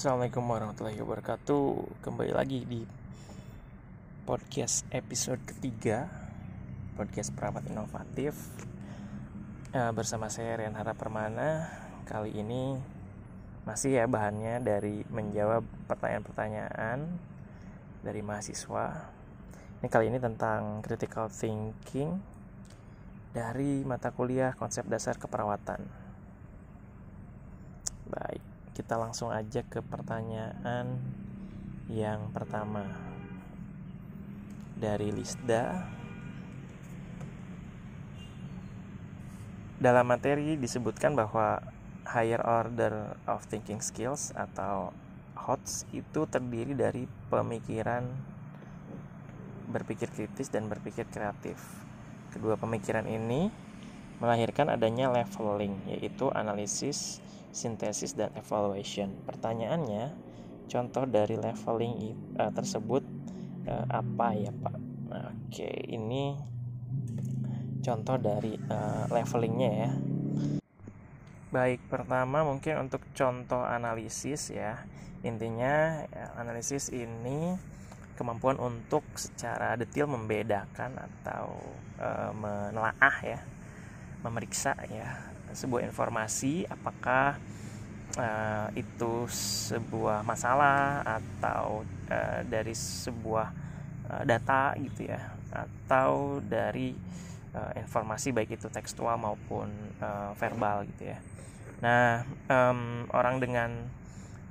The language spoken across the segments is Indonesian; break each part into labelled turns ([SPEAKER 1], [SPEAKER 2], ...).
[SPEAKER 1] Assalamualaikum warahmatullahi wabarakatuh. Kembali lagi di podcast episode ketiga Podcast perawat inovatif. Uh, Bersama saya Rian Permana. Kali ini masih ya bahannya dari menjawab pertanyaan-pertanyaan dari mahasiswa. Ini kali ini tentang critical thinking Dari mata kuliah konsep dasar keperawatan. Baik kita langsung aja ke pertanyaan yang pertama dari Lisda. Dalam materi disebutkan bahwa higher order of thinking skills atau HOTS itu terdiri dari pemikiran berpikir kritis dan berpikir kreatif. Kedua pemikiran ini melahirkan adanya leveling yaitu analisis sintesis dan evaluation. Pertanyaannya, contoh dari leveling uh, tersebut uh, apa ya Pak? Oke, ini contoh dari uh, levelingnya ya. Baik, pertama mungkin untuk contoh analisis ya. Intinya ya, analisis ini kemampuan untuk secara detail membedakan atau e, menelaah ya, memeriksa ya sebuah informasi apakah uh, itu sebuah masalah atau uh, dari sebuah uh, data gitu ya atau dari uh, informasi baik itu tekstual maupun uh, verbal gitu ya. Nah, um, orang dengan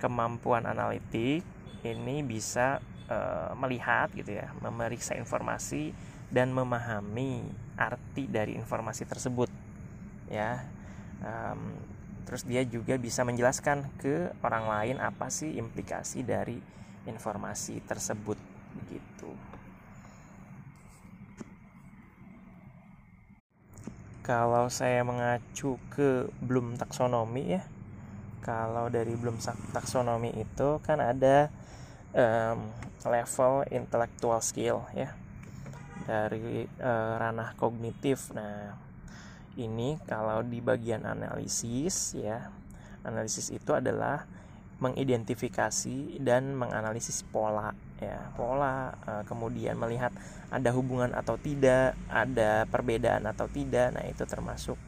[SPEAKER 1] kemampuan analitik ini bisa uh, melihat gitu ya, memeriksa informasi dan memahami arti dari informasi tersebut ya um, terus dia juga bisa menjelaskan ke orang lain apa sih implikasi dari informasi tersebut begitu kalau saya mengacu ke belum taksonomi ya kalau dari belum taksonomi itu kan ada um, level intellectual skill ya dari uh, ranah kognitif. Nah ini kalau di bagian analisis ya analisis itu adalah mengidentifikasi dan menganalisis pola ya pola eh, kemudian melihat ada hubungan atau tidak ada perbedaan atau tidak nah itu termasuk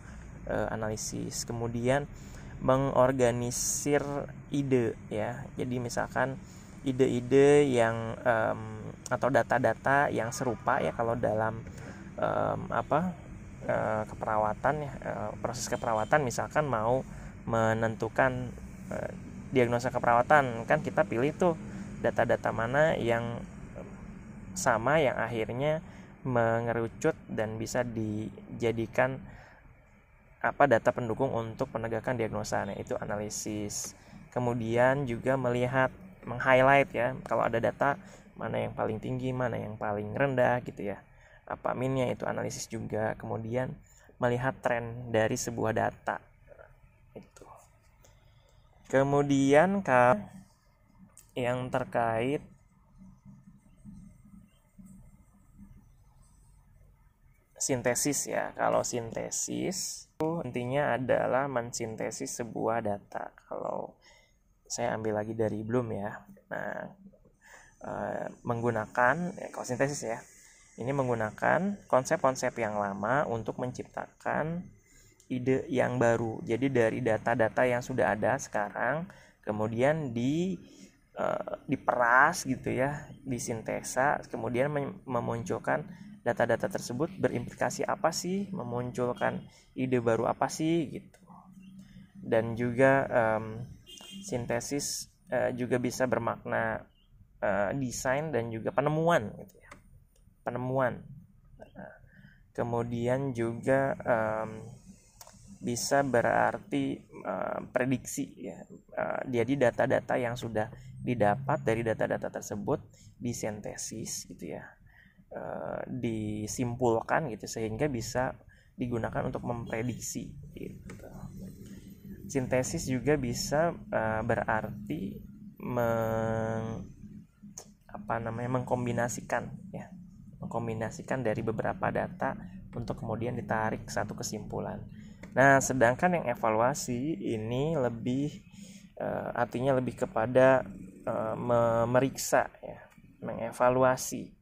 [SPEAKER 1] eh, analisis. Kemudian mengorganisir ide ya jadi misalkan ide-ide yang um, atau data-data yang serupa ya kalau dalam um, apa Eh, keperawatan ya eh, proses keperawatan misalkan mau menentukan eh, diagnosa keperawatan kan kita pilih tuh data-data mana yang sama yang akhirnya mengerucut dan bisa dijadikan apa data pendukung untuk penegakan diagnosa. Nah itu analisis. Kemudian juga melihat meng-highlight ya kalau ada data mana yang paling tinggi mana yang paling rendah gitu ya apa minnya itu analisis juga kemudian melihat tren dari sebuah data. Itu. Kemudian kalau yang terkait sintesis ya kalau sintesis itu intinya adalah mensintesis sebuah data. Kalau saya ambil lagi dari belum ya. Nah e, menggunakan ya, kalau sintesis ya ini menggunakan konsep-konsep yang lama untuk menciptakan ide yang baru. Jadi dari data-data yang sudah ada sekarang kemudian di uh, diperas gitu ya, disintesa, kemudian memunculkan data-data tersebut berimplikasi apa sih, memunculkan ide baru apa sih gitu. Dan juga um, sintesis uh, juga bisa bermakna uh, desain dan juga penemuan gitu penemuan. Kemudian juga um, bisa berarti uh, prediksi ya. Uh, jadi data-data yang sudah didapat dari data-data tersebut disintesis gitu ya. Uh, disimpulkan gitu sehingga bisa digunakan untuk memprediksi gitu. Sintesis juga bisa uh, berarti meng, apa namanya mengkombinasikan ya mengkombinasikan dari beberapa data untuk kemudian ditarik satu kesimpulan. Nah, sedangkan yang evaluasi ini lebih uh, artinya lebih kepada uh, memeriksa ya mengevaluasi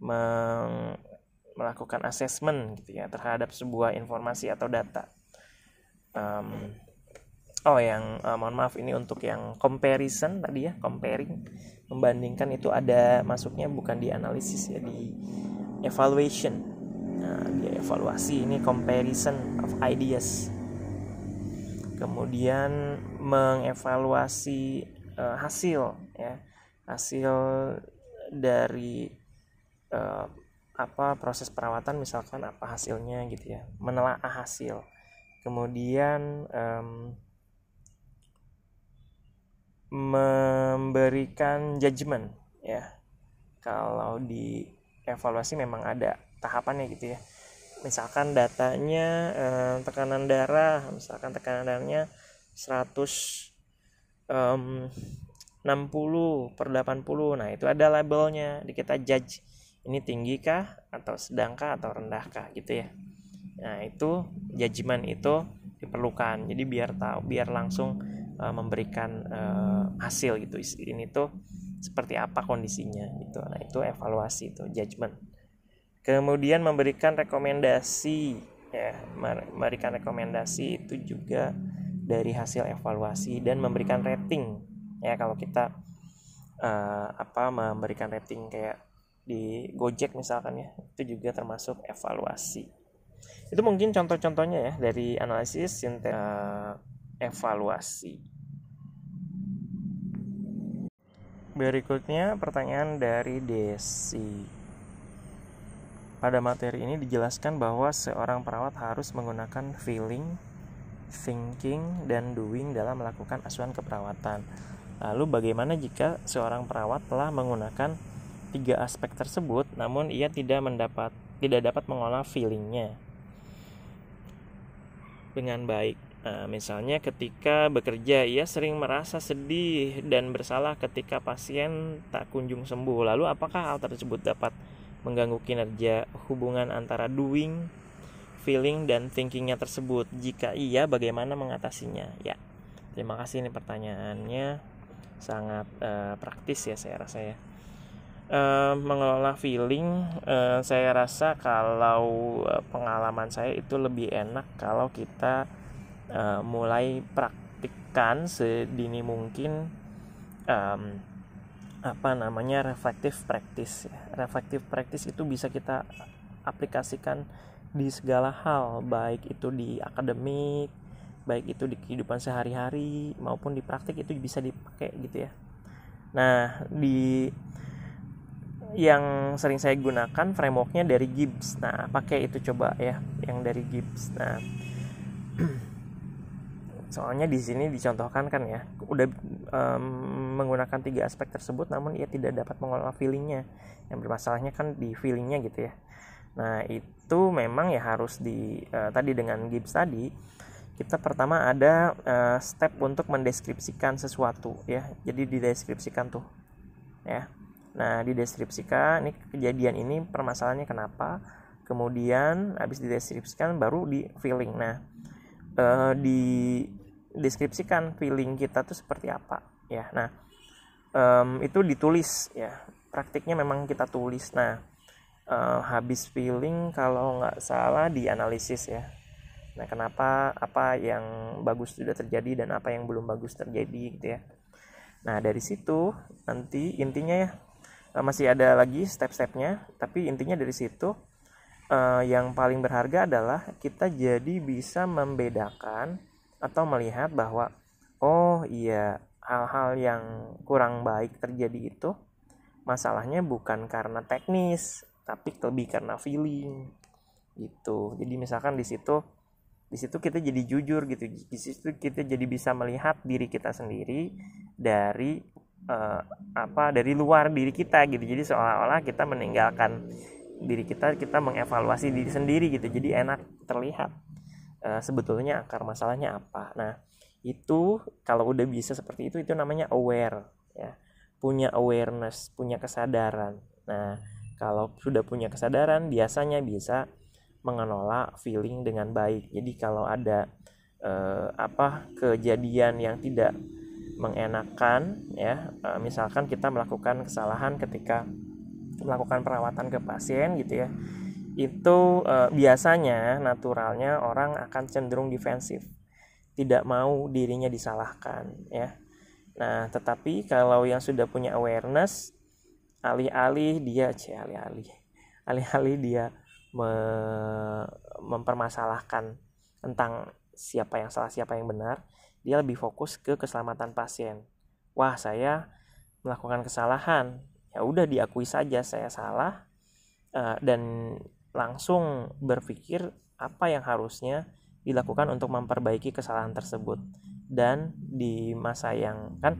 [SPEAKER 1] meng melakukan assessment gitu ya terhadap sebuah informasi atau data um, oh yang uh, mohon maaf ini untuk yang comparison tadi ya comparing membandingkan itu ada masuknya bukan di analisis ya di evaluation. Nah, di evaluasi ini comparison of ideas. Kemudian mengevaluasi uh, hasil ya hasil dari uh, apa proses perawatan misalkan apa hasilnya gitu ya menelaah hasil. Kemudian um, memberikan judgement ya. Kalau di evaluasi memang ada tahapannya gitu ya. Misalkan datanya eh, tekanan darah misalkan tekanan darahnya 100 um, 60 per 80 nah itu ada labelnya. Di kita judge ini tinggi kah atau sedangkah atau rendahkah gitu ya. Nah itu judgement itu diperlukan. Jadi biar tahu biar langsung uh, memberikan uh, hasil gitu. Ini tuh seperti apa kondisinya gitu. Nah itu evaluasi itu judgement. Kemudian memberikan rekomendasi ya memberikan rekomendasi itu juga dari hasil evaluasi dan memberikan rating. Ya kalau kita uh, apa memberikan rating kayak di Gojek misalkan ya itu juga termasuk evaluasi. Itu mungkin contoh-contohnya ya dari analisis sintet uh, evaluasi berikutnya pertanyaan dari Desi pada materi ini dijelaskan bahwa seorang perawat harus menggunakan feeling, thinking, dan doing dalam melakukan asuhan keperawatan. Lalu bagaimana jika seorang perawat telah menggunakan tiga aspek tersebut, namun ia tidak mendapat tidak dapat mengolah feelingnya dengan baik. Nah, misalnya ketika bekerja ia sering merasa sedih dan bersalah ketika pasien tak kunjung sembuh. Lalu apakah hal tersebut dapat mengganggu kinerja hubungan antara doing, feeling dan thinkingnya tersebut? Jika iya, bagaimana mengatasinya? Ya, terima kasih ini pertanyaannya sangat uh, praktis ya saya rasa ya uh, mengelola feeling uh, saya rasa kalau pengalaman saya itu lebih enak kalau kita uh, mulai praktikkan sedini mungkin um, apa namanya reflective practice ya. reflective practice itu bisa kita aplikasikan di segala hal baik itu di akademik baik itu di kehidupan sehari-hari maupun di praktik itu bisa dipakai gitu ya nah di yang sering saya gunakan frameworknya dari Gibbs. Nah, pakai itu coba ya, yang dari Gibbs. Nah, soalnya di sini dicontohkan kan ya, udah um, menggunakan tiga aspek tersebut, namun ia tidak dapat mengelola feelingnya. Yang bermasalahnya kan di feelingnya gitu ya. Nah, itu memang ya harus di uh, tadi dengan Gibbs tadi kita pertama ada uh, step untuk mendeskripsikan sesuatu ya. Jadi dideskripsikan tuh ya Nah, dideskripsikan ini kejadian ini permasalahannya kenapa. Kemudian habis dideskripsikan baru di feeling. Nah, eh, di deskripsikan feeling kita tuh seperti apa ya. Nah, um, itu ditulis ya. Praktiknya memang kita tulis. Nah, uh, habis feeling kalau nggak salah dianalisis ya. Nah, kenapa apa yang bagus sudah terjadi dan apa yang belum bagus terjadi gitu ya. Nah, dari situ nanti intinya ya uh, masih ada lagi step-stepnya tapi intinya dari situ uh, yang paling berharga adalah kita jadi bisa membedakan atau melihat bahwa oh iya hal-hal yang kurang baik terjadi itu masalahnya bukan karena teknis tapi lebih karena feeling gitu. Jadi misalkan di situ di situ kita jadi jujur gitu. Di situ kita jadi bisa melihat diri kita sendiri dari uh, apa dari luar diri kita gitu. Jadi seolah-olah kita meninggalkan diri kita kita mengevaluasi diri sendiri gitu. Jadi enak terlihat uh, sebetulnya akar masalahnya apa. Nah itu kalau udah bisa seperti itu itu namanya aware ya. Punya awareness punya kesadaran. Nah kalau sudah punya kesadaran biasanya bisa mengelola feeling dengan baik. Jadi kalau ada uh, apa kejadian yang tidak mengenakan ya uh, misalkan kita melakukan kesalahan ketika melakukan perawatan ke pasien gitu ya itu uh, biasanya naturalnya orang akan cenderung defensif. Tidak mau dirinya disalahkan ya. Nah tetapi kalau yang sudah punya awareness alih-alih dia cie alih-alih. Alih-alih dia me mempermasalahkan tentang siapa yang salah siapa yang benar dia lebih fokus ke keselamatan pasien. Wah saya melakukan kesalahan. Ya udah diakui saja saya salah uh, dan langsung berpikir apa yang harusnya dilakukan untuk memperbaiki kesalahan tersebut. Dan di masa yang kan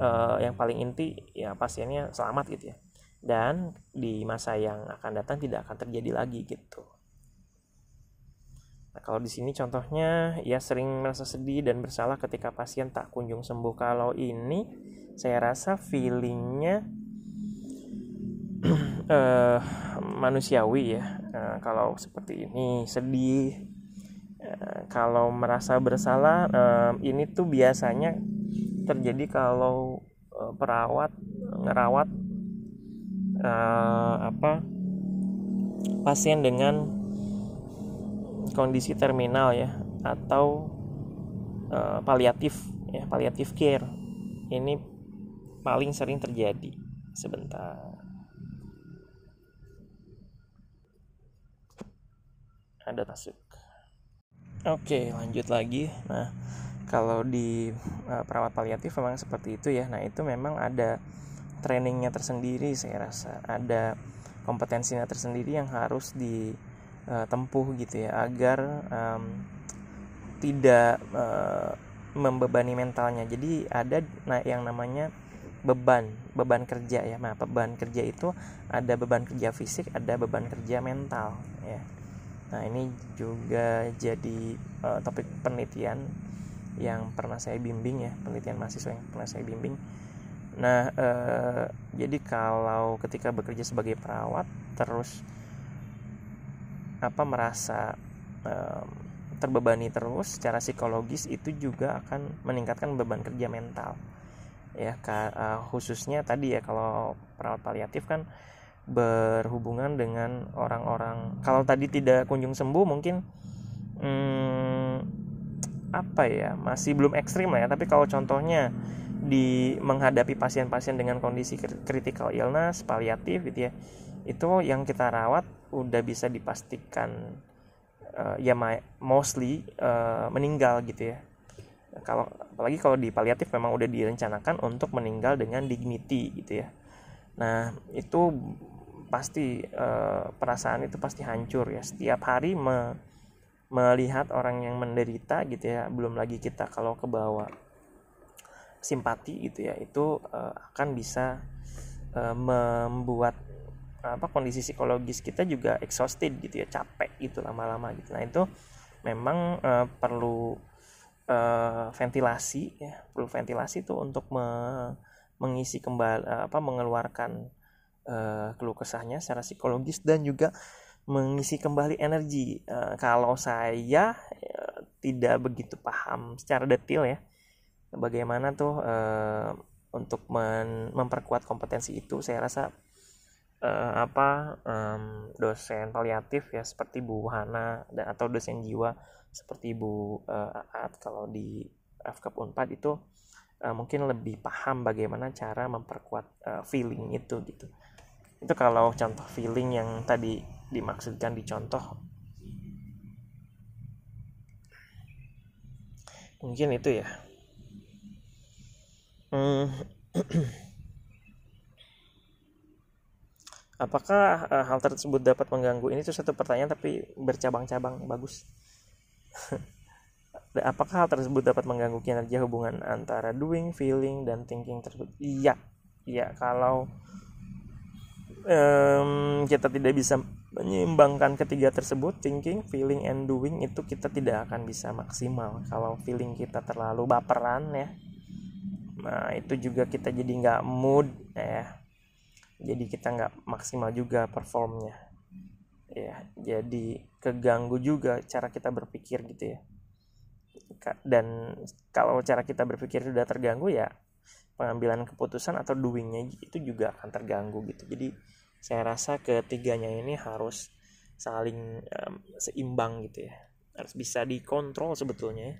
[SPEAKER 1] uh, yang paling inti ya pasiennya selamat gitu ya. Dan di masa yang akan datang tidak akan terjadi lagi gitu. Nah kalau di sini contohnya ya sering merasa sedih dan bersalah ketika pasien tak kunjung sembuh. Kalau ini saya rasa feelingnya uh, manusiawi ya. Uh, kalau seperti ini sedih. Uh, kalau merasa bersalah uh, ini tuh biasanya terjadi kalau uh, perawat ngerawat uh, apa pasien dengan kondisi terminal ya atau uh, paliatif ya paliatif care. Ini paling sering terjadi sebentar ada masuk oke lanjut lagi. Nah kalau di uh, perawat paliatif memang seperti itu ya. Nah itu memang ada trainingnya tersendiri saya rasa. Ada kompetensinya tersendiri yang harus ditempuh eh, gitu ya agar um, tidak uh, membebani mentalnya. Jadi ada nah yang namanya beban beban kerja ya. Nah beban kerja itu ada beban kerja fisik ada beban kerja mental ya Nah, ini juga jadi uh, topik penelitian yang pernah saya bimbing ya, penelitian mahasiswa yang pernah saya bimbing. Nah, uh, jadi kalau ketika bekerja sebagai perawat terus apa merasa uh, terbebani terus secara psikologis itu juga akan meningkatkan beban kerja mental. Ya, khususnya tadi ya kalau perawat paliatif kan berhubungan dengan orang-orang. Kalau tadi tidak kunjung sembuh mungkin hmm, apa ya masih belum ekstrim lah ya. Tapi kalau contohnya di menghadapi pasien-pasien dengan kondisi critical illness paliatif gitu ya itu yang kita rawat udah bisa dipastikan uh, ya mostly uh, meninggal gitu ya. Kalau apalagi kalau di paliatif memang udah direncanakan untuk meninggal dengan dignity gitu ya. Nah itu pasti uh, perasaan itu pasti hancur ya. Setiap hari me, melihat orang yang menderita gitu ya belum lagi kita kalau ke bawah simpati gitu ya itu uh, akan bisa uh, membuat apa kondisi psikologis kita juga exhausted gitu ya capek gitu lama-lama gitu. Nah itu memang uh, perlu uh, ventilasi ya perlu ventilasi itu untuk me, mengisi kembali apa mengeluarkan uh, keluh kesahnya secara psikologis dan juga mengisi kembali energi. Uh, kalau saya uh, tidak begitu paham secara detail ya bagaimana tuh uh, untuk men memperkuat kompetensi itu, saya rasa uh, apa um, dosen paliatif ya seperti Bu Hana dan atau dosen jiwa seperti Bu uh, Aat kalau di FKP Unpad itu uh, mungkin lebih paham bagaimana cara memperkuat uh, feeling itu gitu itu kalau contoh feeling yang tadi dimaksudkan dicontoh mungkin itu ya. Hmm. apakah uh, hal tersebut dapat mengganggu? Ini itu satu pertanyaan tapi bercabang-cabang. Bagus. Apakah hal tersebut dapat mengganggu kinerja hubungan antara doing feeling dan thinking tersebut? Iya. Iya kalau um, kita tidak bisa menyeimbangkan ketiga tersebut thinking, feeling, and doing itu kita tidak akan bisa maksimal. Kalau feeling kita terlalu baperan ya nah itu juga kita jadi nggak mood ya. Jadi kita nggak maksimal juga performnya. Ya jadi keganggu juga cara kita berpikir gitu ya. Dan kalau cara kita berpikir sudah terganggu ya pengambilan keputusan atau doingnya itu juga akan terganggu gitu. Jadi saya rasa ketiganya ini harus saling um, seimbang gitu ya. Harus bisa dikontrol sebetulnya ya.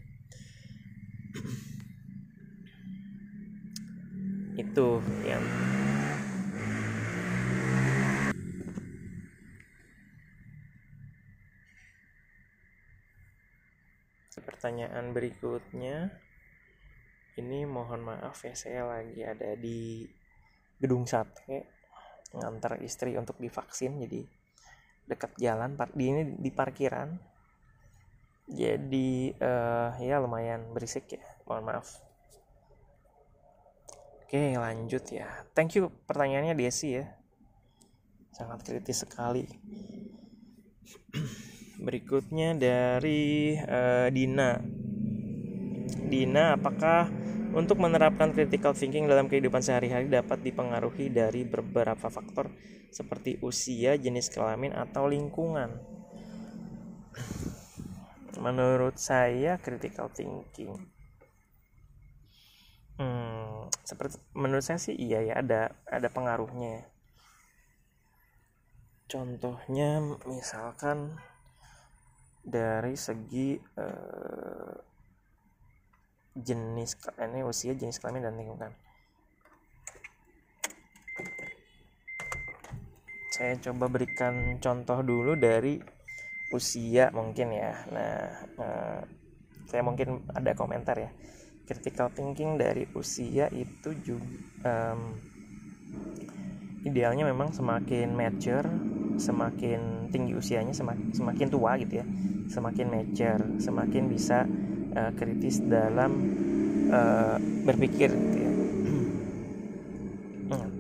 [SPEAKER 1] itu yang pertanyaan berikutnya. Ini mohon maaf ya saya lagi ada di gedung sate ngantar istri untuk divaksin jadi dekat jalan di ini di parkiran. Jadi uh, ya lumayan berisik ya mohon maaf. Oke lanjut ya. Thank you pertanyaannya Desi ya. Sangat kritis sekali. Berikutnya dari uh, Dina. Dina apakah untuk menerapkan critical thinking dalam kehidupan sehari-hari dapat dipengaruhi dari beberapa faktor seperti usia, jenis kelamin, atau lingkungan. Menurut saya critical thinking hmm, seperti menurut saya sih iya ya ada ada pengaruhnya. Contohnya misalkan dari segi uh, jenis ini usia jenis kelamin dan lingkungan. Saya coba berikan contoh dulu dari usia mungkin ya. Nah eh, saya mungkin ada komentar ya. Critical thinking dari usia itu juga um, idealnya memang semakin mature semakin tinggi usianya semakin semakin tua gitu ya. Semakin mature semakin bisa uh, kritis dalam uh, berpikir gitu ya.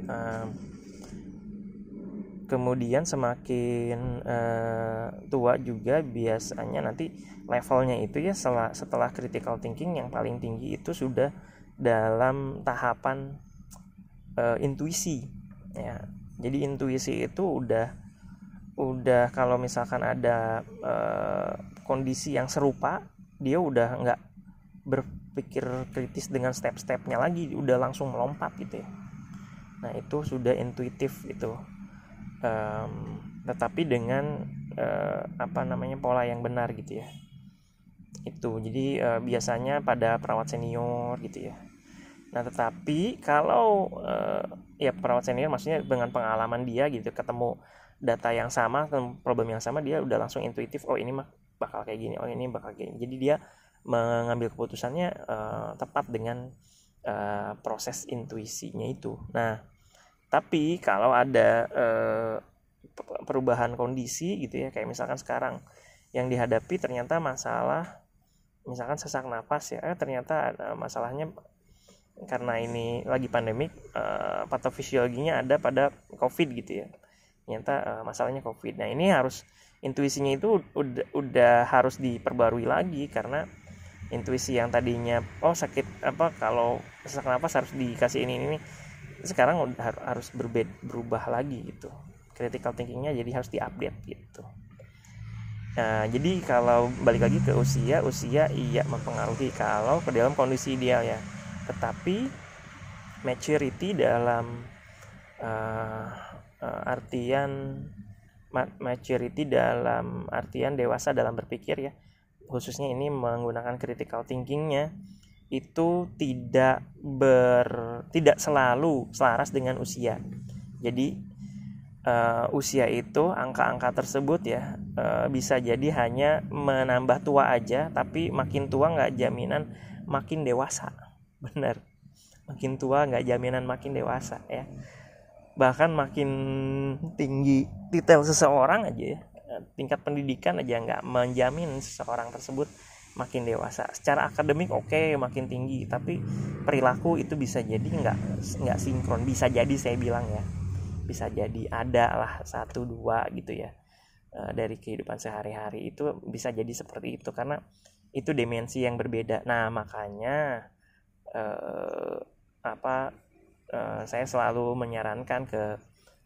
[SPEAKER 1] uh, kemudian semakin uh, tua juga biasanya nanti levelnya itu ya setelah setelah critical thinking yang paling tinggi itu sudah dalam tahapan uh, intuisi ya jadi intuisi itu udah udah kalau misalkan ada uh, kondisi yang serupa dia udah nggak berpikir kritis dengan step-stepnya lagi udah langsung melompat gitu ya. Nah itu sudah intuitif itu um, tetapi dengan uh, apa namanya pola yang benar gitu ya. Itu jadi uh, biasanya pada perawat senior gitu ya. Nah tetapi kalau uh, ya perawat senior maksudnya dengan pengalaman dia gitu ketemu data yang sama problem yang sama dia udah langsung intuitif oh ini mah bakal kayak gini oh ini bakal kayak gini. Jadi dia mengambil keputusannya uh, tepat dengan uh, proses intuisinya itu. Nah tapi kalau ada uh, perubahan kondisi gitu ya kayak misalkan sekarang yang dihadapi ternyata masalah misalkan sesak nafas ya eh, ternyata uh, masalahnya karena ini lagi pandemik uh, patofisiologinya ada pada covid gitu ya. Ternyata uh, masalahnya covid. Nah ini harus intuisinya itu udah udah harus diperbarui lagi karena intuisi yang tadinya oh sakit apa kalau sesak nafas harus dikasih ini ini sekarang udah harus berbeda berubah lagi gitu. Critical thinkingnya jadi harus diupdate gitu. Nah jadi kalau balik lagi ke usia usia iya mempengaruhi kalau ke dalam kondisi ideal ya. Tetapi maturity dalam uh, uh, artian maturity dalam artian dewasa dalam berpikir ya. Khususnya ini menggunakan critical thinkingnya. Itu tidak ber tidak selalu selaras dengan usia. Jadi uh, usia itu angka-angka tersebut ya uh, bisa jadi hanya menambah tua aja tapi makin tua nggak jaminan makin dewasa. Benar. Makin tua nggak jaminan makin dewasa ya bahkan makin tinggi detail seseorang aja ya. Tingkat pendidikan aja nggak menjamin seseorang tersebut makin dewasa. Secara akademik oke okay, makin tinggi tapi perilaku itu bisa jadi nggak nggak sinkron. Bisa jadi saya bilang ya. Bisa jadi ada lah satu dua gitu ya. Eh, dari kehidupan sehari-hari itu bisa jadi seperti itu karena itu dimensi yang berbeda. Nah makanya eh, apa uh, saya selalu menyarankan ke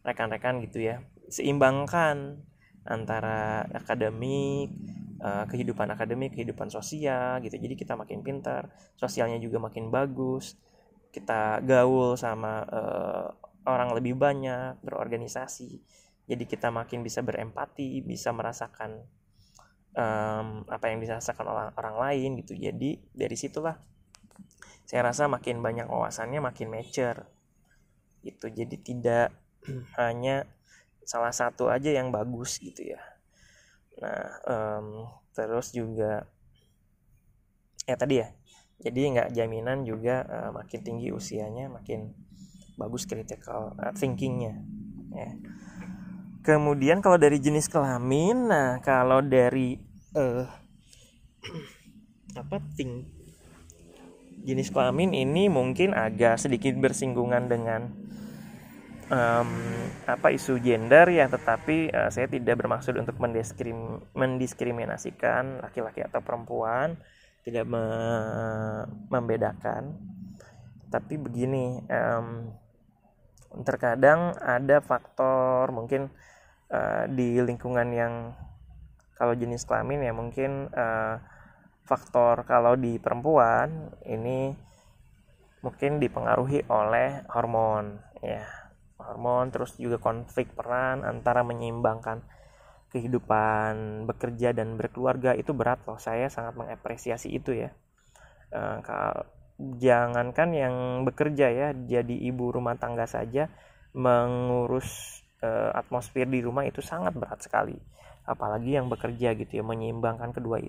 [SPEAKER 1] rekan-rekan gitu ya seimbangkan antara akademik uh, kehidupan akademik kehidupan sosial gitu. Jadi kita makin pintar sosialnya juga makin bagus kita gaul sama uh, orang lebih banyak berorganisasi. Jadi kita makin bisa berempati bisa merasakan apa yang dirasakan orang orang lain gitu. Jadi dari situlah saya rasa makin banyak wawasannya makin mature. Gitu. Jadi tidak hanya salah satu aja yang bagus gitu ya. Nah um, terus juga ya tadi ya. Jadi nggak jaminan juga uh, makin tinggi usianya makin bagus critical uh, thinkingnya ya. Kemudian kalau dari jenis kelamin nah kalau dari uh, apa think jenis kelamin ini mungkin agak sedikit bersinggungan dengan um, apa isu gender ya tetapi uh, saya tidak bermaksud untuk mendiskrim mendiskriminasikan laki-laki atau perempuan tidak me membedakan. Tapi begini um, terkadang ada faktor mungkin uh, di lingkungan yang kalau jenis kelamin ya mungkin uh, faktor kalau di perempuan ini mungkin dipengaruhi oleh hormon ya. Hormon terus juga konflik peran antara menyeimbangkan kehidupan bekerja dan berkeluarga. Itu berat loh saya sangat mengapresiasi itu ya. Uh, kalau jangankan yang bekerja ya jadi ibu rumah tangga saja mengurus uh, atmosfer di rumah itu sangat berat sekali. Apalagi yang bekerja gitu ya menyeimbangkan kedua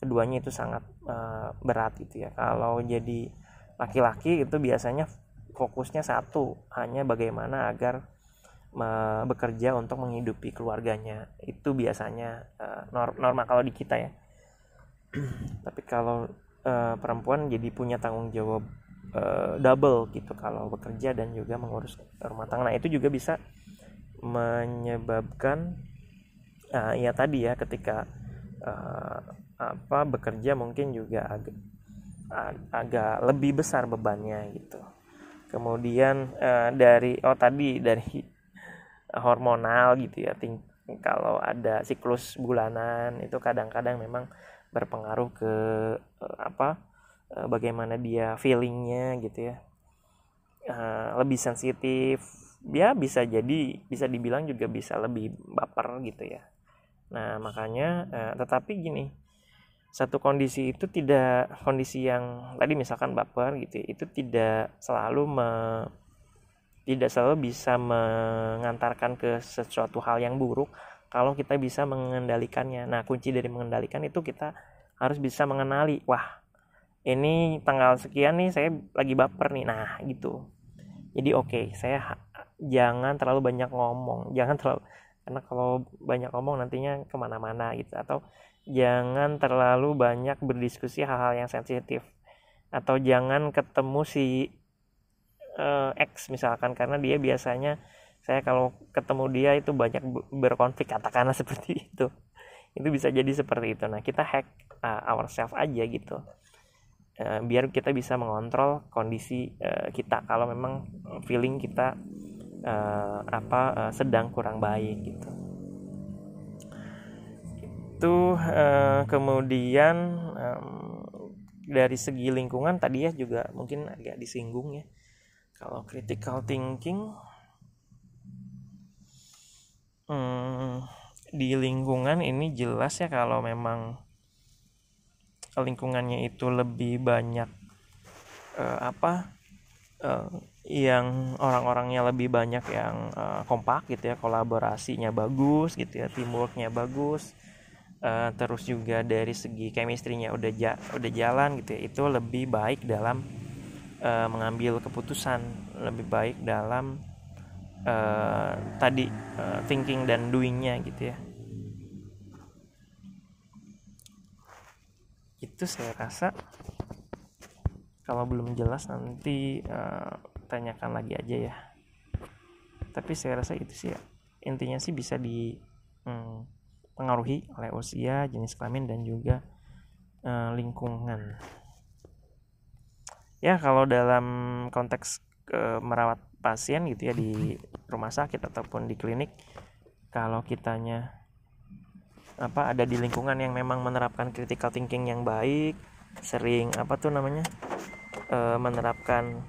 [SPEAKER 1] keduanya itu sangat uh, berat gitu ya. Kalau jadi laki-laki itu biasanya fokusnya satu hanya bagaimana agar uh, bekerja untuk menghidupi keluarganya. Itu biasanya uh, norma kalau di kita ya. Tapi kalau uh, perempuan jadi punya tanggung jawab uh, double gitu kalau bekerja dan juga mengurus rumah tangga. Nah, itu juga bisa menyebabkan uh, ya tadi ya ketika uh, apa bekerja mungkin juga agak agak lebih besar bebannya gitu. Kemudian uh, dari oh tadi dari hormonal gitu ya. Ting kalau ada siklus bulanan itu kadang-kadang memang berpengaruh ke uh, apa uh, bagaimana dia feelingnya gitu ya uh, lebih sensitif ya bisa jadi bisa dibilang juga bisa lebih baper gitu ya nah makanya uh, tetapi gini satu kondisi itu tidak kondisi yang tadi misalkan baper gitu ya, itu tidak selalu me, tidak selalu bisa mengantarkan ke sesuatu hal yang buruk kalau kita bisa mengendalikannya. Nah, kunci dari mengendalikan itu kita harus bisa mengenali, wah, ini tanggal sekian nih saya lagi baper nih. Nah, gitu. Jadi oke, okay, saya jangan terlalu banyak ngomong, jangan terlalu karena kalau banyak ngomong nantinya ke mana-mana gitu atau jangan terlalu banyak berdiskusi hal-hal yang sensitif. Atau jangan ketemu si uh, X misalkan karena dia biasanya saya kalau ketemu dia itu banyak berkonflik katakanlah seperti itu. Itu bisa jadi seperti itu. Nah kita hack uh, ourselves aja gitu. Uh, biar kita bisa mengontrol kondisi uh, kita kalau memang feeling kita uh, apa uh, sedang kurang baik gitu itu uh, kemudian dari segi lingkungan tadi ya juga mungkin agak disinggung ya. Kalau critical thinking hmm, di lingkungan ini jelas ya kalau memang lingkungannya itu lebih banyak uh, apa uh, yang orang-orangnya lebih banyak yang uh, kompak gitu ya kolaborasinya bagus gitu ya teamworknya bagus uh, terus juga dari segi chemistry-nya udah ja udah jalan gitu ya itu lebih baik dalam uh, mengambil keputusan. Lebih baik dalam uh, tadi uh, thinking dan doingnya gitu ya. Itu saya rasa. Kalau belum jelas nanti uh, tanyakan lagi aja ya. Tapi saya rasa itu sih ya. intinya sih bisa dipengaruhi hmm, oleh usia jenis kelamin dan juga uh, lingkungan. Ya kalau dalam konteks uh, merawat pasien gitu ya di rumah sakit ataupun di klinik kalau kitanya apa ada di lingkungan yang memang menerapkan critical thinking yang baik sering apa tuh namanya e, menerapkan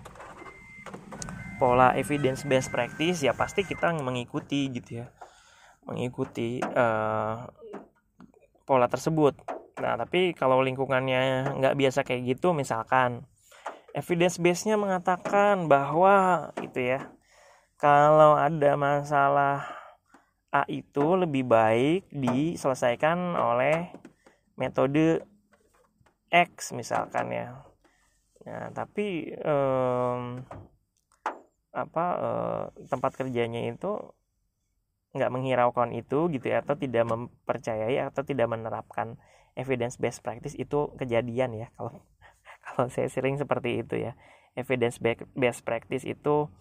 [SPEAKER 1] pola evidence based practice ya pasti kita mengikuti gitu ya mengikuti e, pola tersebut nah tapi kalau lingkungannya nggak biasa kayak gitu misalkan evidence base-nya mengatakan bahwa itu ya kalau ada masalah A itu lebih baik diselesaikan oleh metode X misalkan ya. Nah, tapi um, apa uh, tempat kerjanya itu nggak menghiraukan itu gitu ya atau tidak mempercayai atau tidak menerapkan evidence based practice itu kejadian ya. Kalau kalau saya sering seperti itu ya. Evidence based practice itu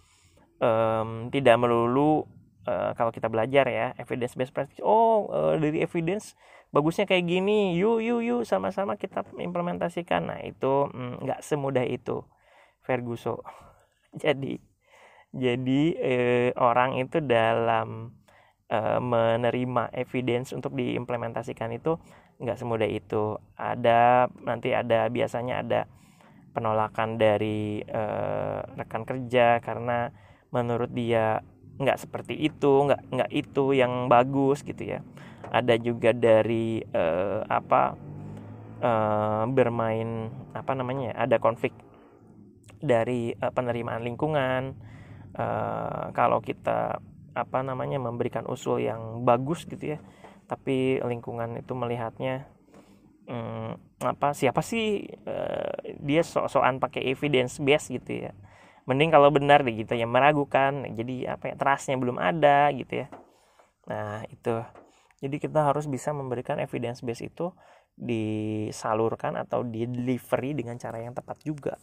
[SPEAKER 1] um, tidak melulu uh, kalau kita belajar ya evidence based practice oh uh, dari evidence bagusnya kayak gini yuk yuk yuk sama-sama kita implementasikan. Nah itu mm, nggak semudah itu Ferguson. Jadi jadi eh, orang itu dalam eh, menerima evidence untuk diimplementasikan itu nggak semudah itu. Ada nanti ada biasanya ada penolakan dari eh, rekan kerja karena menurut dia nggak seperti itu nggak nggak itu yang bagus gitu ya. Ada juga dari uh, apa uh, bermain apa namanya ada konflik dari uh, penerimaan lingkungan. Uh, kalau kita apa namanya memberikan usul yang bagus gitu ya. Tapi lingkungan itu melihatnya um, apa siapa sih uh, dia sok-sokan pakai evidence base gitu ya. Mending kalau benar deh gitu ya meragukan. Jadi apa ya trustnya belum ada gitu ya. Nah itu. Jadi kita harus bisa memberikan evidence base itu disalurkan atau di delivery dengan cara yang tepat juga.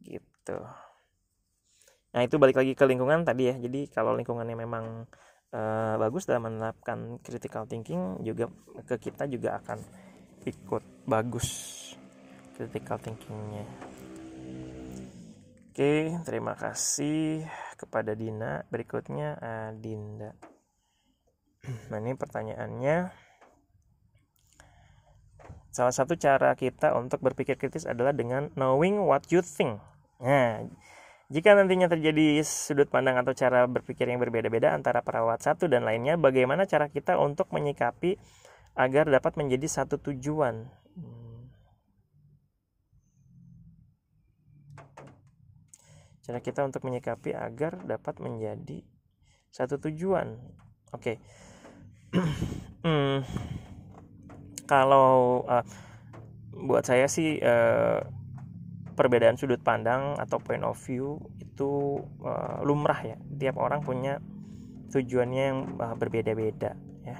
[SPEAKER 1] Gitu nah itu balik lagi ke lingkungan tadi ya jadi kalau lingkungannya memang uh, bagus dalam menerapkan critical thinking juga ke kita juga akan ikut bagus critical thinkingnya Oke, terima kasih kepada Dina. Berikutnya Adinda. Nah, ini pertanyaannya. Salah satu cara kita untuk berpikir kritis adalah dengan knowing what you think. Nah, jika nantinya terjadi sudut pandang atau cara berpikir yang berbeda-beda antara perawat satu dan lainnya, bagaimana cara kita untuk menyikapi agar dapat menjadi satu tujuan? cara kita untuk menyikapi agar dapat menjadi satu tujuan oke okay. hmm, kalau uh, buat saya sih uh, perbedaan sudut pandang atau point of view itu uh, lumrah ya. Tiap orang punya tujuannya yang uh, berbeda-beda ya.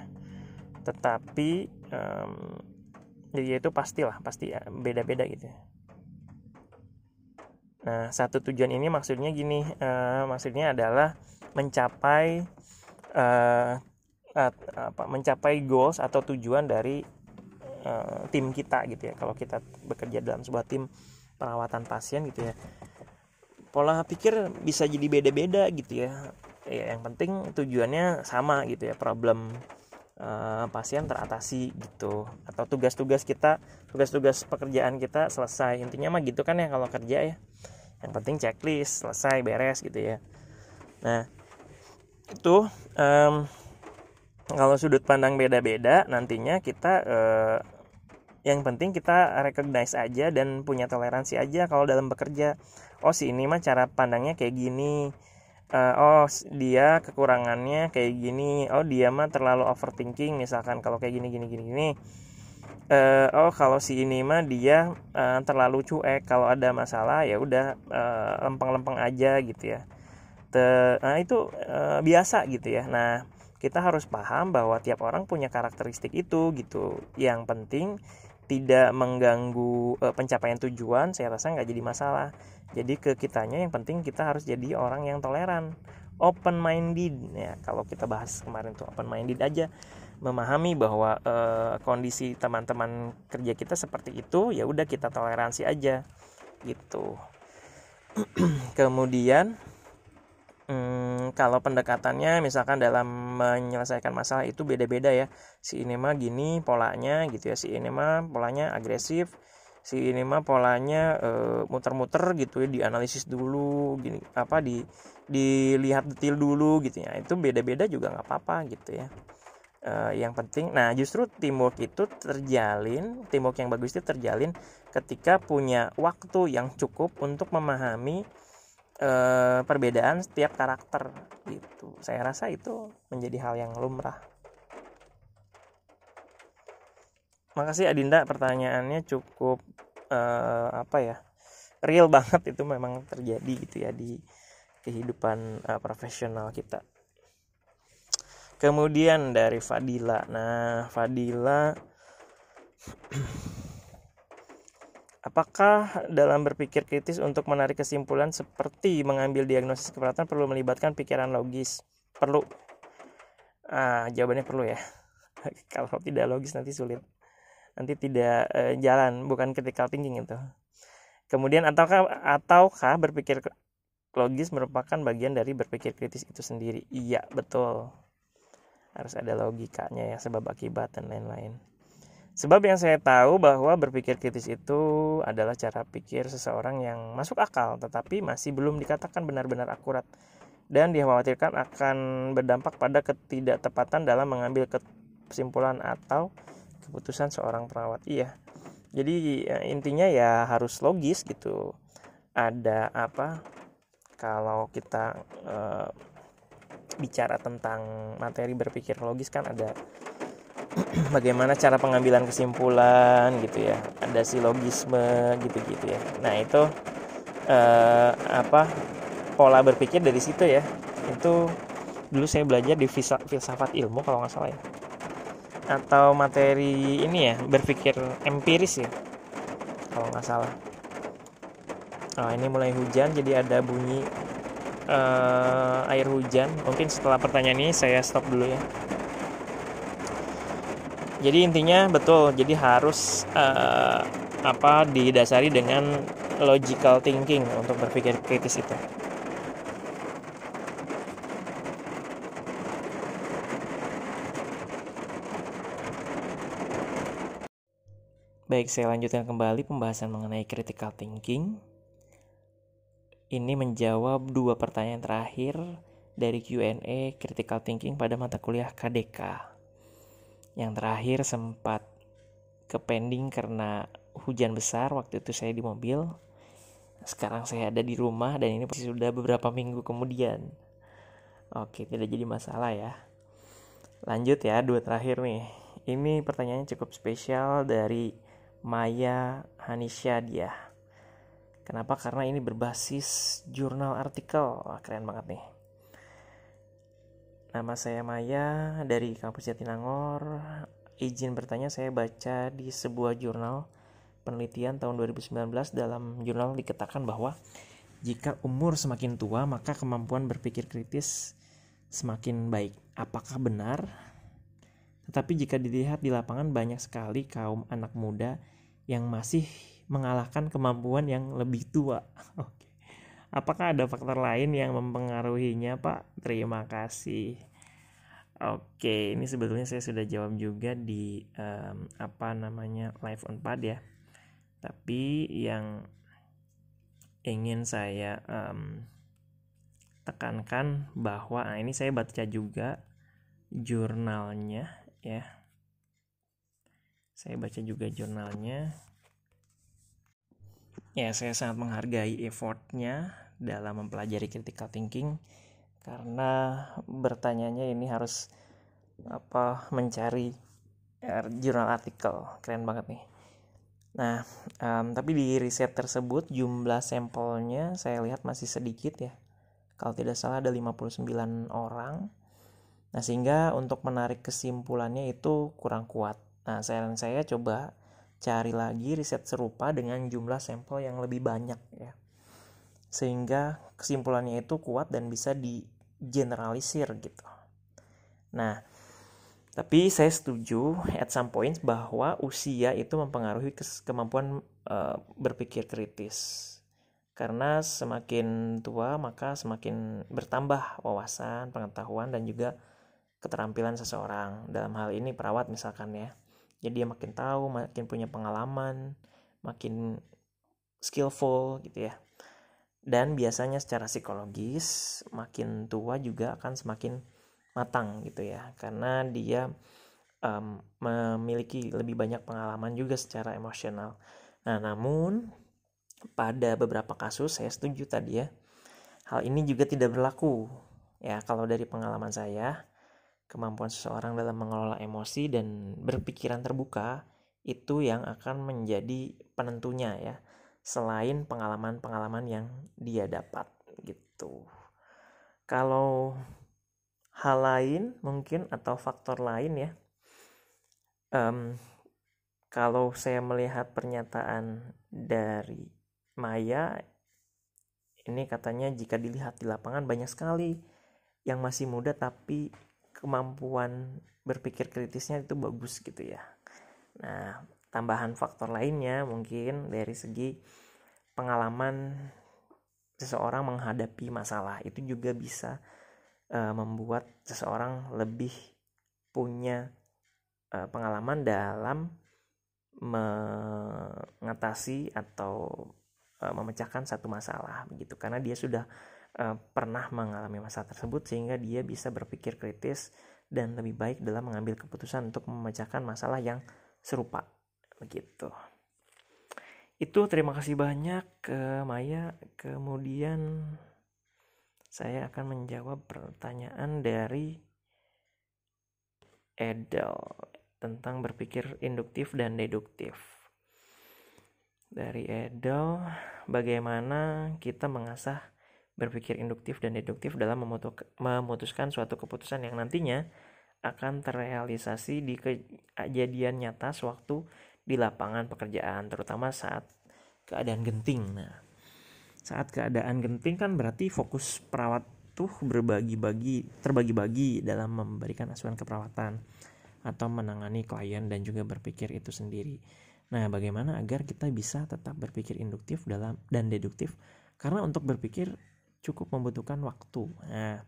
[SPEAKER 1] Tetapi um, jadi itu pastilah pasti beda-beda gitu ya. Nah, satu tujuan ini maksudnya gini, uh, maksudnya adalah mencapai uh, uh, apa mencapai goals atau tujuan dari uh, tim kita gitu ya. Kalau kita bekerja dalam sebuah tim perawatan pasien gitu ya. Pola pikir bisa jadi beda-beda gitu ya. Ya yang penting tujuannya sama gitu ya, problem uh, pasien teratasi gitu atau tugas-tugas kita, tugas-tugas pekerjaan kita selesai. Intinya mah gitu kan ya kalau kerja ya yang penting checklist selesai beres gitu ya nah itu um, kalau sudut pandang beda-beda nantinya kita uh, yang penting kita recognize aja dan punya toleransi aja kalau dalam bekerja. Oh si ini mah cara pandangnya kayak gini. Uh, oh dia kekurangannya kayak gini. Oh dia mah terlalu overthinking misalkan kalau kayak gini gini gini gini. Uh, oh kalau si ini mah dia uh, terlalu cuek. Kalau ada masalah ya udah uh, lempeng-lempeng aja gitu ya. Te, nah itu uh, biasa gitu ya. Nah kita harus paham bahwa tiap orang punya karakteristik itu gitu. Yang penting tidak mengganggu uh, pencapaian tujuan saya rasa nggak jadi masalah. Jadi ke kitanya yang penting kita harus jadi orang yang toleran open minded ya kalau kita bahas kemarin tuh open minded aja memahami bahwa uh, kondisi teman-teman kerja kita seperti itu ya udah kita toleransi aja gitu. Kemudian hmm, kalau pendekatannya misalkan dalam menyelesaikan masalah itu beda-beda ya. Si ini mah gini polanya gitu ya si ini mah polanya agresif si ini mah polanya muter muter-muter gitu ya dianalisis dulu gini apa di dilihat detail dulu gitu ya. Itu beda-beda juga nggak apa-apa gitu ya. Uh, yang penting nah justru teamwork itu terjalin teamwork yang bagus itu terjalin ketika punya waktu yang cukup untuk memahami uh, perbedaan setiap karakter gitu. Saya rasa itu menjadi hal yang lumrah. Makasih Adinda. Pertanyaannya cukup uh, apa ya real banget itu memang terjadi gitu ya di kehidupan uh, profesional kita. Kemudian dari Fadila. Nah Fadila Apakah dalam berpikir kritis untuk menarik kesimpulan seperti mengambil diagnosis keberatan perlu melibatkan pikiran logis? Perlu. Ah, jawabannya perlu ya. Kalau tidak logis nanti sulit nanti tidak uh, jalan bukan critical thinking itu kemudian ataukah ataukah berpikir logis merupakan bagian dari berpikir kritis itu sendiri iya betul harus ada logikanya ya sebab akibat dan lain-lain sebab yang saya tahu bahwa berpikir kritis itu adalah cara pikir seseorang yang masuk akal tetapi masih belum dikatakan benar-benar akurat. Dan dikhawatirkan akan berdampak pada ketidaktepatan dalam mengambil kesimpulan atau keputusan seorang perawat. Iya. Jadi ya, intinya ya harus logis gitu. Ada apa? Kalau kita e, bicara tentang materi berpikir logis kan ada bagaimana cara pengambilan kesimpulan gitu ya. Ada silogisme gitu-gitu ya. Nah itu e, apa pola berpikir dari situ ya. Itu dulu saya belajar di filsafat ilmu kalau nggak salah ya. Atau materi ini ya berpikir empiris ya kalau nggak salah. Oh, ini mulai hujan jadi ada bunyi uh, air hujan. Mungkin setelah pertanyaan ini saya stop dulu ya jadi intinya betul jadi harus uh, apa didasari dengan logical thinking untuk berpikir kritis itu Baik, saya lanjutkan kembali pembahasan mengenai critical thinking. Ini menjawab dua pertanyaan terakhir dari Q&A critical thinking pada mata kuliah KDK. Yang terakhir sempat ke pending karena hujan besar waktu itu saya di mobil. Sekarang saya ada di rumah dan ini pasti sudah beberapa minggu kemudian. Oke, tidak jadi masalah ya. Lanjut ya, dua terakhir nih. Ini pertanyaannya cukup spesial dari Maya Hanisyadia. Kenapa? Karena ini berbasis jurnal artikel. Wah, keren banget nih. Nama saya Maya dari kampus Jatinangor. Izin bertanya saya baca di sebuah jurnal penelitian tahun 2019 dalam jurnal dikatakan bahwa jika umur semakin tua maka kemampuan berpikir kritis semakin baik. Apakah benar? Tetapi jika dilihat di lapangan banyak sekali kaum anak muda yang masih mengalahkan kemampuan yang lebih tua. Oke. Apakah ada faktor lain yang mempengaruhinya, Pak? Terima kasih. Oke, ini sebetulnya saya sudah jawab juga di um, apa namanya live on pad ya. Tapi yang ingin saya um, tekankan bahwa nah ini saya baca juga jurnalnya ya. Saya baca juga jurnalnya. Ya saya sangat menghargai effortnya dalam mempelajari critical thinking karena bertanyanya ini harus apa mencari er, jurnal artikel keren banget nih nah um, tapi di riset tersebut jumlah sampelnya saya lihat masih sedikit ya kalau tidak salah ada 59 orang Nah, sehingga untuk menarik kesimpulannya itu kurang kuat. Nah, saran saya coba cari lagi riset serupa dengan jumlah sampel yang lebih banyak ya. Sehingga kesimpulannya itu kuat dan bisa digeneralisir gitu. Nah, tapi saya setuju at some point bahwa usia itu mempengaruhi kemampuan uh, berpikir kritis. karena semakin tua maka semakin bertambah wawasan, pengetahuan dan juga keterampilan seseorang. Dalam hal ini perawat misalkan ya. Jadi dia makin tahu, makin punya pengalaman, makin skillful gitu ya. Dan biasanya secara psikologis makin tua juga akan semakin matang gitu ya. Karena dia um, memiliki lebih banyak pengalaman juga secara emosional. Nah, namun pada beberapa kasus saya setuju tadi ya. Hal ini juga tidak berlaku. Ya, kalau dari pengalaman saya, kemampuan seseorang dalam mengelola emosi dan berpikiran terbuka itu yang akan menjadi penentunya ya. Selain pengalaman-pengalaman yang dia dapat gitu. Kalau hal lain mungkin atau faktor lain ya. Um, kalau saya melihat pernyataan dari Maya ini katanya jika dilihat di lapangan banyak sekali yang masih muda tapi kemampuan berpikir kritisnya itu bagus gitu ya. Nah, tambahan faktor lainnya mungkin dari segi pengalaman seseorang menghadapi masalah. Itu juga bisa uh, membuat seseorang lebih punya uh, pengalaman dalam mengatasi atau uh, memecahkan satu masalah begitu. Karena dia sudah uh, pernah mengalami masalah tersebut sehingga dia bisa berpikir kritis dan lebih baik dalam mengambil keputusan untuk memecahkan masalah yang serupa begitu. Itu terima kasih banyak ke Maya. Kemudian saya akan menjawab pertanyaan dari Edel tentang berpikir induktif dan deduktif. Dari Edel bagaimana kita mengasah berpikir induktif dan deduktif dalam memutuskan suatu keputusan yang nantinya akan terrealisasi di kejadian nyata sewaktu di lapangan pekerjaan terutama saat keadaan genting. Nah, saat keadaan genting kan berarti fokus perawat tuh berbagi-bagi terbagi-bagi dalam memberikan asuhan keperawatan atau menangani klien dan juga berpikir itu sendiri. Nah, bagaimana agar kita bisa tetap berpikir induktif dalam dan deduktif? Karena untuk berpikir cukup membutuhkan waktu. Nah,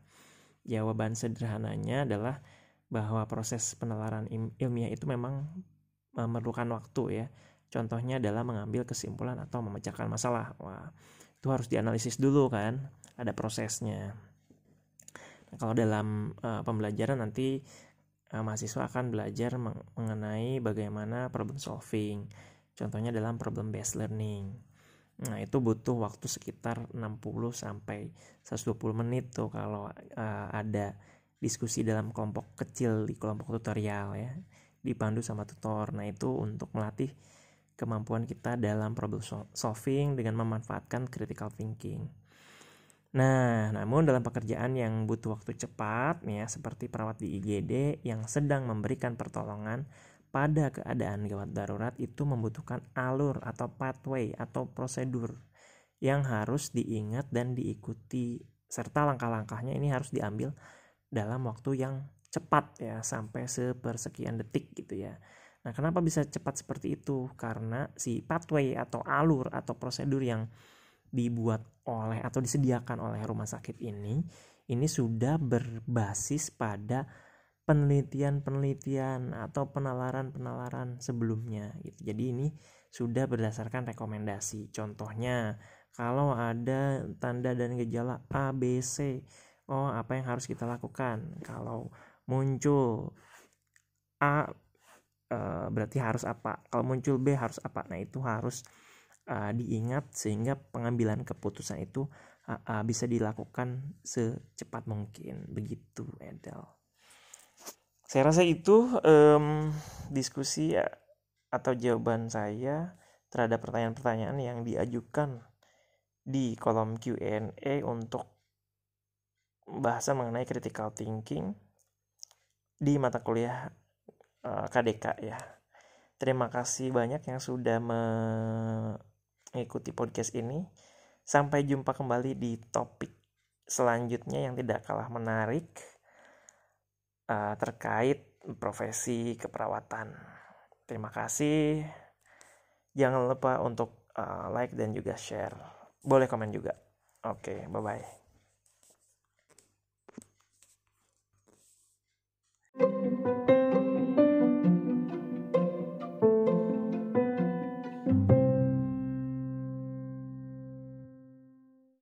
[SPEAKER 1] jawaban sederhananya adalah bahwa proses penalaran ilmiah itu memang memerlukan waktu ya. Contohnya adalah mengambil kesimpulan atau memecahkan masalah. Wah, itu harus dianalisis dulu kan, ada prosesnya. Nah, kalau dalam uh, pembelajaran nanti uh, mahasiswa akan belajar mengenai bagaimana problem solving. Contohnya dalam problem based learning. Nah, itu butuh waktu sekitar 60 sampai 120 menit tuh kalau uh, ada diskusi dalam kelompok kecil di kelompok tutorial ya. Dipandu sama tutor. Nah, itu untuk melatih kemampuan kita dalam problem solving dengan memanfaatkan critical thinking. Nah, namun dalam pekerjaan yang butuh waktu cepat, ya seperti perawat di IGD yang sedang memberikan pertolongan pada keadaan gawat darurat itu membutuhkan alur atau pathway atau prosedur yang harus diingat dan diikuti serta langkah-langkahnya ini harus diambil dalam waktu yang cepat ya sampai sepersekian detik gitu ya. Nah, kenapa bisa cepat seperti itu? Karena si pathway atau alur atau prosedur yang dibuat oleh atau disediakan oleh rumah sakit ini ini sudah berbasis pada penelitian-penelitian atau penalaran-penalaran sebelumnya gitu. Jadi ini sudah berdasarkan rekomendasi. Contohnya kalau ada tanda dan gejala A, B, C, oh apa yang harus kita lakukan? Kalau muncul A e, berarti harus apa? Kalau muncul B harus apa? Nah, itu harus uh, diingat sehingga pengambilan keputusan itu uh, uh, bisa dilakukan secepat mungkin begitu Edel. Saya rasa itu um, diskusi ya, atau jawaban saya terhadap pertanyaan-pertanyaan yang diajukan di kolom Q&A untuk bahasan mengenai critical thinking di mata kuliah uh, KDK ya. Terima kasih banyak yang sudah me mengikuti podcast ini. Sampai jumpa kembali di topik selanjutnya yang tidak kalah menarik uh, terkait profesi keperawatan. Terima kasih. Jangan lupa untuk uh, like dan juga share boleh komen juga oke bye bye